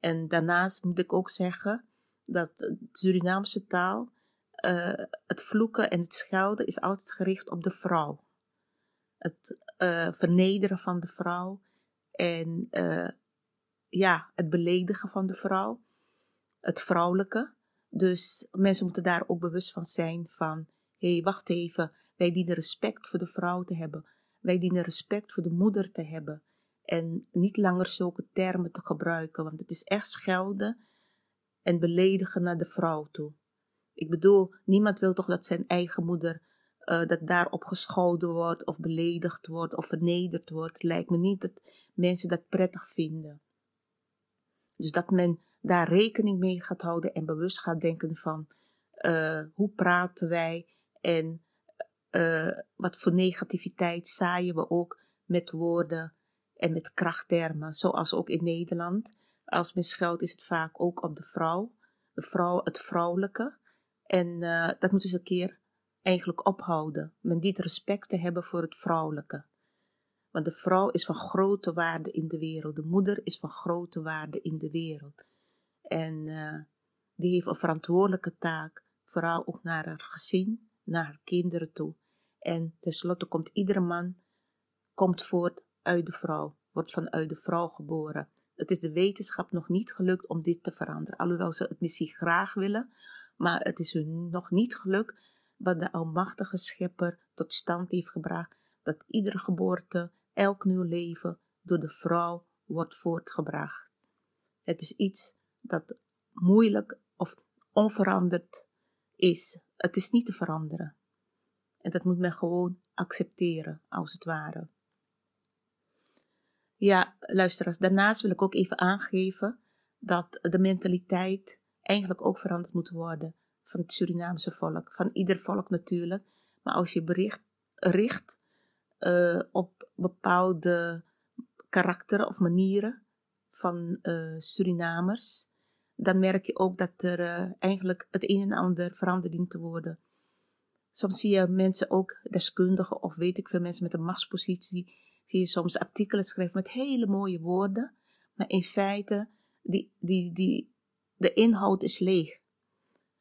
En daarnaast moet ik ook zeggen dat de Surinaamse taal uh, het vloeken en het schelden is altijd gericht op de vrouw. Het uh, vernederen van de vrouw en uh, ja, het beledigen van de vrouw, het vrouwelijke. Dus mensen moeten daar ook bewust van zijn van, hé, hey, wacht even, wij dienen respect voor de vrouw te hebben. Wij dienen respect voor de moeder te hebben. En niet langer zulke termen te gebruiken, want het is echt schelden en beledigen naar de vrouw toe. Ik bedoel, niemand wil toch dat zijn eigen moeder uh, dat daarop gescholden wordt of beledigd wordt of vernederd wordt. Het lijkt me niet dat mensen dat prettig vinden. Dus dat men daar rekening mee gaat houden en bewust gaat denken van uh, hoe praten wij en uh, wat voor negativiteit zaaien we ook met woorden en met krachttermen, zoals ook in Nederland. Als men scheldt is het vaak ook op de vrouw, de vrouw, het vrouwelijke. En uh, dat moeten ze een keer eigenlijk ophouden. Men dient respect te hebben voor het vrouwelijke. Want de vrouw is van grote waarde in de wereld. De moeder is van grote waarde in de wereld. En uh, die heeft een verantwoordelijke taak, vooral ook naar haar gezin, naar haar kinderen toe. En tenslotte komt iedere man komt voort uit de vrouw, wordt vanuit de vrouw geboren. Het is de wetenschap nog niet gelukt om dit te veranderen, alhoewel ze het misschien graag willen, maar het is hun nog niet gelukt wat de Almachtige Schepper tot stand heeft gebracht, dat iedere geboorte, elk nieuw leven door de vrouw wordt voortgebracht. Het is iets dat moeilijk of onveranderd is. Het is niet te veranderen. En dat moet men gewoon accepteren, als het ware. Ja, luisteraars, daarnaast wil ik ook even aangeven dat de mentaliteit eigenlijk ook veranderd moet worden van het Surinaamse volk, van ieder volk natuurlijk. Maar als je bericht, richt uh, op bepaalde karakteren of manieren van uh, Surinamers, dan merk je ook dat er uh, eigenlijk het een en ander veranderd dient te worden. Soms zie je mensen ook, deskundigen of weet ik veel mensen met een machtspositie, zie je soms artikelen schrijven met hele mooie woorden, maar in feite, die, die, die, de inhoud is leeg.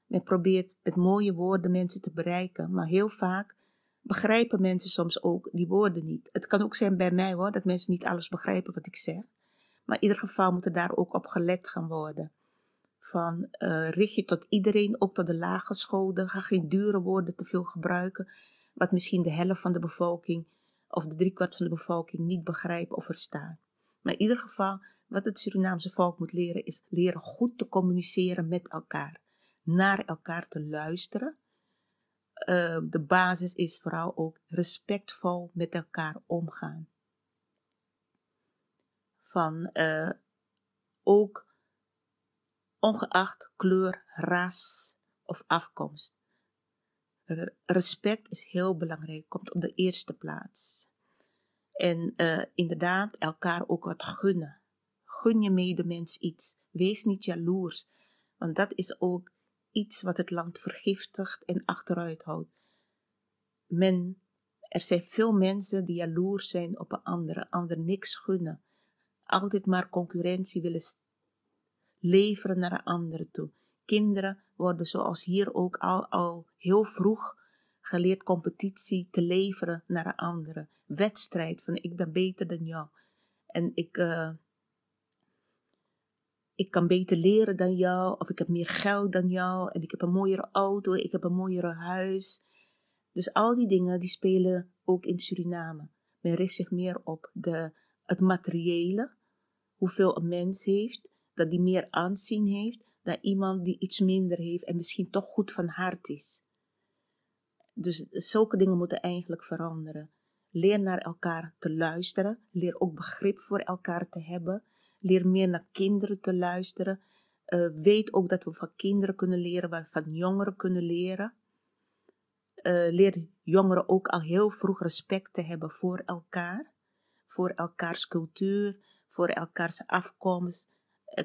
Men probeert met mooie woorden mensen te bereiken, maar heel vaak begrijpen mensen soms ook die woorden niet. Het kan ook zijn bij mij hoor, dat mensen niet alles begrijpen wat ik zeg. Maar in ieder geval moet er daar ook op gelet gaan worden. Van uh, richt je tot iedereen, ook tot de scholen. Ga geen dure woorden te veel gebruiken, wat misschien de helft van de bevolking of de driekwart van de bevolking niet begrijpen of verstaan. Maar in ieder geval, wat het Surinaamse volk moet leren, is leren goed te communiceren met elkaar naar elkaar te luisteren. Uh, de basis is vooral ook respectvol met elkaar omgaan. Van uh, ook ongeacht kleur, ras of afkomst. Respect is heel belangrijk, komt op de eerste plaats. En uh, inderdaad, elkaar ook wat gunnen. Gun je medemens iets. Wees niet jaloers, want dat is ook iets wat het land vergiftigt en achteruit houdt. Men, er zijn veel mensen die jaloers zijn op een andere, ander niks gunnen. Altijd maar concurrentie willen leveren naar een andere toe. Kinderen worden zoals hier ook al, al heel vroeg geleerd competitie te leveren naar een andere. Wedstrijd van ik ben beter dan jou. En ik, uh, ik kan beter leren dan jou, of ik heb meer geld dan jou, en ik heb een mooiere auto, ik heb een mooiere huis. Dus al die dingen die spelen ook in Suriname. Men richt zich meer op de, het materiële, hoeveel een mens heeft, dat die meer aanzien heeft dan iemand die iets minder heeft en misschien toch goed van hart is. Dus zulke dingen moeten eigenlijk veranderen. Leer naar elkaar te luisteren, leer ook begrip voor elkaar te hebben Leer meer naar kinderen te luisteren. Uh, weet ook dat we van kinderen kunnen leren, we van jongeren kunnen leren. Uh, leer jongeren ook al heel vroeg respect te hebben voor elkaar, voor elkaars cultuur, voor elkaars afkomst,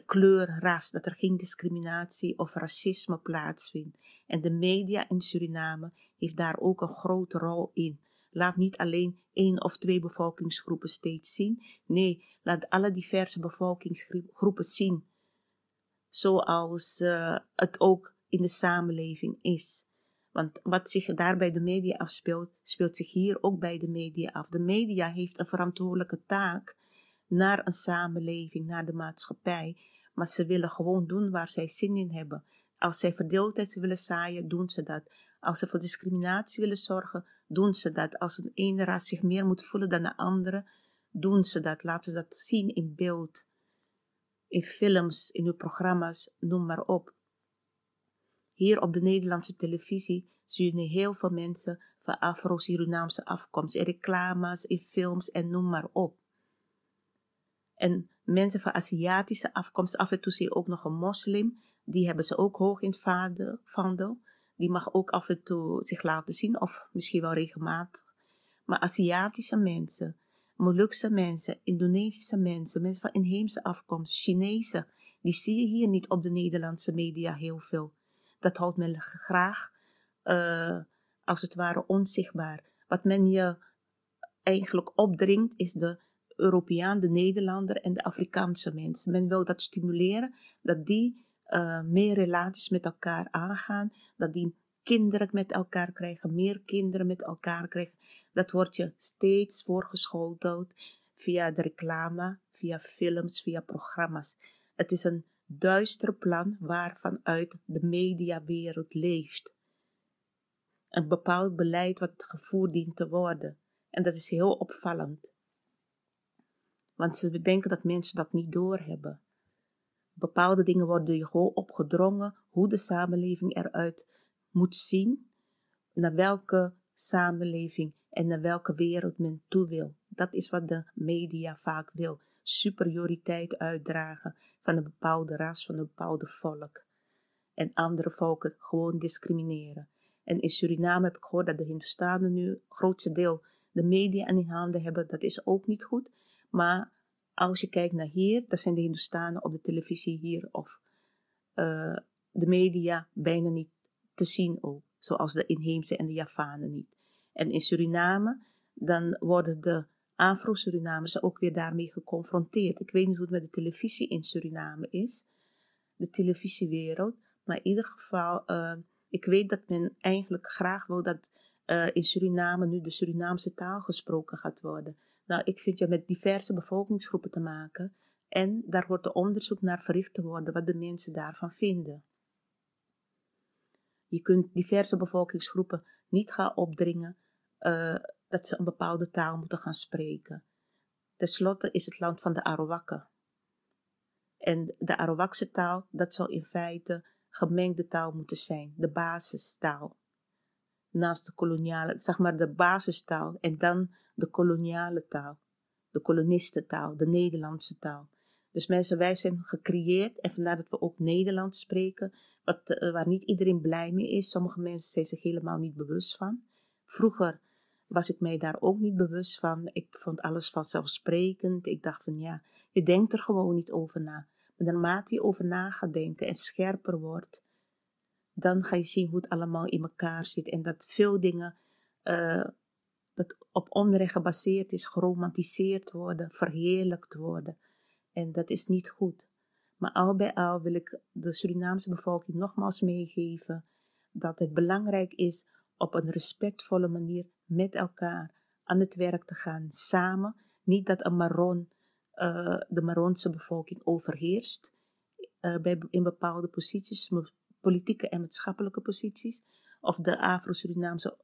kleur, ras, dat er geen discriminatie of racisme plaatsvindt. En de media in Suriname heeft daar ook een grote rol in. Laat niet alleen één of twee bevolkingsgroepen steeds zien. Nee, laat alle diverse bevolkingsgroepen zien. Zoals uh, het ook in de samenleving is. Want wat zich daar bij de media afspeelt, speelt zich hier ook bij de media af. De media heeft een verantwoordelijke taak naar een samenleving, naar de maatschappij. Maar ze willen gewoon doen waar zij zin in hebben. Als zij verdeeldheid willen zaaien, doen ze dat. Als ze voor discriminatie willen zorgen, doen ze dat. Als een ene ras zich meer moet voelen dan de andere, doen ze dat. Laten ze dat zien in beeld, in films, in hun programma's, noem maar op. Hier op de Nederlandse televisie zie je heel veel mensen van Afro-Surinaamse afkomst, in reclames, in films en noem maar op. En mensen van Aziatische afkomst, af en toe zie je ook nog een moslim, die hebben ze ook hoog in het vaandel. Die mag ook af en toe zich laten zien, of misschien wel regelmatig. Maar Aziatische mensen, Molukse mensen, Indonesische mensen, mensen van inheemse afkomst, Chinese, die zie je hier niet op de Nederlandse media heel veel. Dat houdt men graag, uh, als het ware, onzichtbaar. Wat men je eigenlijk opdringt, is de Europeaan, de Nederlander en de Afrikaanse mensen. Men wil dat stimuleren, dat die uh, meer relaties met elkaar aangaan, dat die kinderen met elkaar krijgen, meer kinderen met elkaar krijgen. Dat wordt je steeds voorgeschoteld via de reclame, via films, via programma's. Het is een duister plan waarvanuit de mediawereld leeft. Een bepaald beleid wat gevoerd dient te worden. En dat is heel opvallend. Want ze denken dat mensen dat niet doorhebben. Bepaalde dingen worden je gewoon opgedrongen hoe de samenleving eruit moet zien, naar welke samenleving en naar welke wereld men toe wil. Dat is wat de media vaak wil. Superioriteit uitdragen van een bepaalde ras, van een bepaalde volk. En andere volken gewoon discrimineren. En in Suriname heb ik gehoord dat de Hindustanen nu het grootste deel de media in handen hebben. Dat is ook niet goed. Maar als je kijkt naar hier, dan zijn de Hindustanen op de televisie hier of uh, de media bijna niet te zien ook. Zoals de inheemse en de Javanen niet. En in Suriname, dan worden de Afro-Surinamers ook weer daarmee geconfronteerd. Ik weet niet hoe het met de televisie in Suriname is, de televisiewereld. Maar in ieder geval, uh, ik weet dat men eigenlijk graag wil dat uh, in Suriname nu de Surinaamse taal gesproken gaat worden. Nou, ik vind je met diverse bevolkingsgroepen te maken en daar wordt er onderzoek naar verricht te worden wat de mensen daarvan vinden. Je kunt diverse bevolkingsgroepen niet gaan opdringen uh, dat ze een bepaalde taal moeten gaan spreken. Ten slotte is het land van de Arawakken. En de Arawakse taal, dat zal in feite gemengde taal moeten zijn, de basistaal naast de koloniale, zeg maar de basistaal en dan de koloniale taal, de kolonistentaal, de Nederlandse taal. Dus mensen, wij zijn gecreëerd en vandaar dat we ook Nederlands spreken, wat, uh, waar niet iedereen blij mee is. Sommige mensen zijn zich helemaal niet bewust van. Vroeger was ik mij daar ook niet bewust van. Ik vond alles vanzelfsprekend. Ik dacht van ja, je denkt er gewoon niet over na. Maar naarmate je over na gaat denken en scherper wordt, dan ga je zien hoe het allemaal in elkaar zit. En dat veel dingen uh, dat op onrecht gebaseerd is, geromantiseerd worden, verheerlijkt worden. En dat is niet goed. Maar al bij al wil ik de Surinaamse bevolking nogmaals meegeven dat het belangrijk is op een respectvolle manier met elkaar aan het werk te gaan, samen. Niet dat een Maron, uh, de Maronse bevolking overheerst uh, bij, in bepaalde posities, politieke en maatschappelijke posities, of de Afro-Surinaamse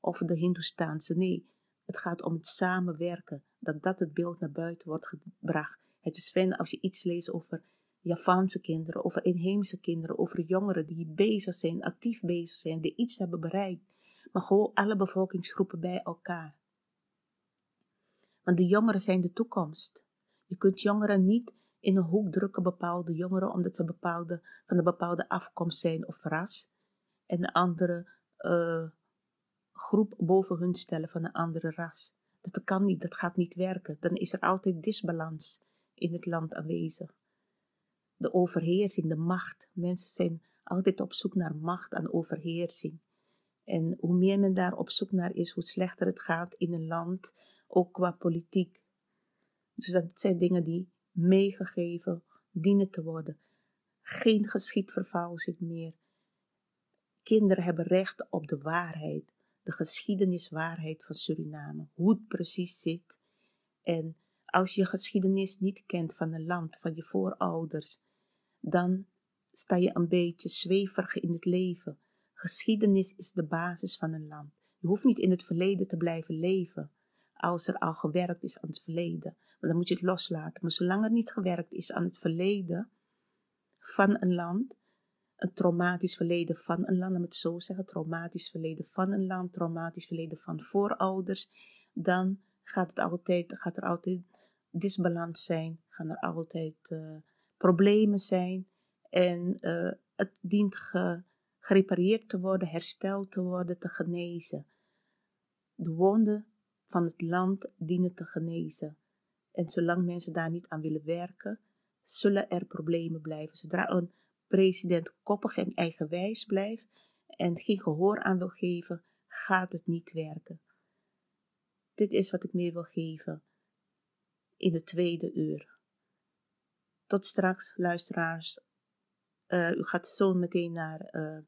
of de Hindoestaanse. Nee, het gaat om het samenwerken, dat dat het beeld naar buiten wordt gebracht. Het is fijn als je iets leest over Javaanse kinderen, over inheemse kinderen, over jongeren die bezig zijn, actief bezig zijn, die iets hebben bereikt. Maar gewoon alle bevolkingsgroepen bij elkaar. Want de jongeren zijn de toekomst. Je kunt jongeren niet in een hoek drukken bepaalde jongeren omdat ze bepaalde, van een bepaalde afkomst zijn of ras. En een andere uh, groep boven hun stellen van een andere ras. Dat kan niet, dat gaat niet werken. Dan is er altijd disbalans in het land aanwezig. De overheersing, de macht. Mensen zijn altijd op zoek naar macht en overheersing. En hoe meer men daar op zoek naar is, hoe slechter het gaat in een land, ook qua politiek. Dus dat zijn dingen die meegegeven dienen te worden. Geen geschiedvervalsing meer. Kinderen hebben recht op de waarheid, de geschiedeniswaarheid van Suriname, hoe het precies zit. En Als je geschiedenis niet kent van een land, van je voorouders, dan sta je een beetje zweverig in het leven. Geschiedenis is de basis van een land. Je hoeft niet in het verleden te blijven leven, als er al gewerkt is aan het verleden. Maar dan moet je het loslaten. Maar zolang er niet gewerkt is aan het verleden van een land, een traumatisch verleden van een land, laat het zo zeggen, traumatisch verleden van een land, traumatisch verleden van voorouders, dan gaat, het altijd, gaat er altijd disbalans zijn, gaan er altijd uh, problemen zijn en uh, het dient ge, gerepareerd te worden, hersteld te worden, te genezen. De wonden van het land dienen te genezen. En zolang mensen daar niet aan willen werken, zullen er problemen blijven. Zodra een president koppig en eigenwijs blijft en geen gehoor aan wil geven, gaat het niet werken. Dit is wat ik meer wil geven in de tweede uur. Tot straks, luisteraars. Uh, u gaat zo meteen naar uh,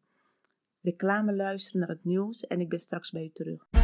reclame luisteren, naar het nieuws en ik ben straks bij u terug.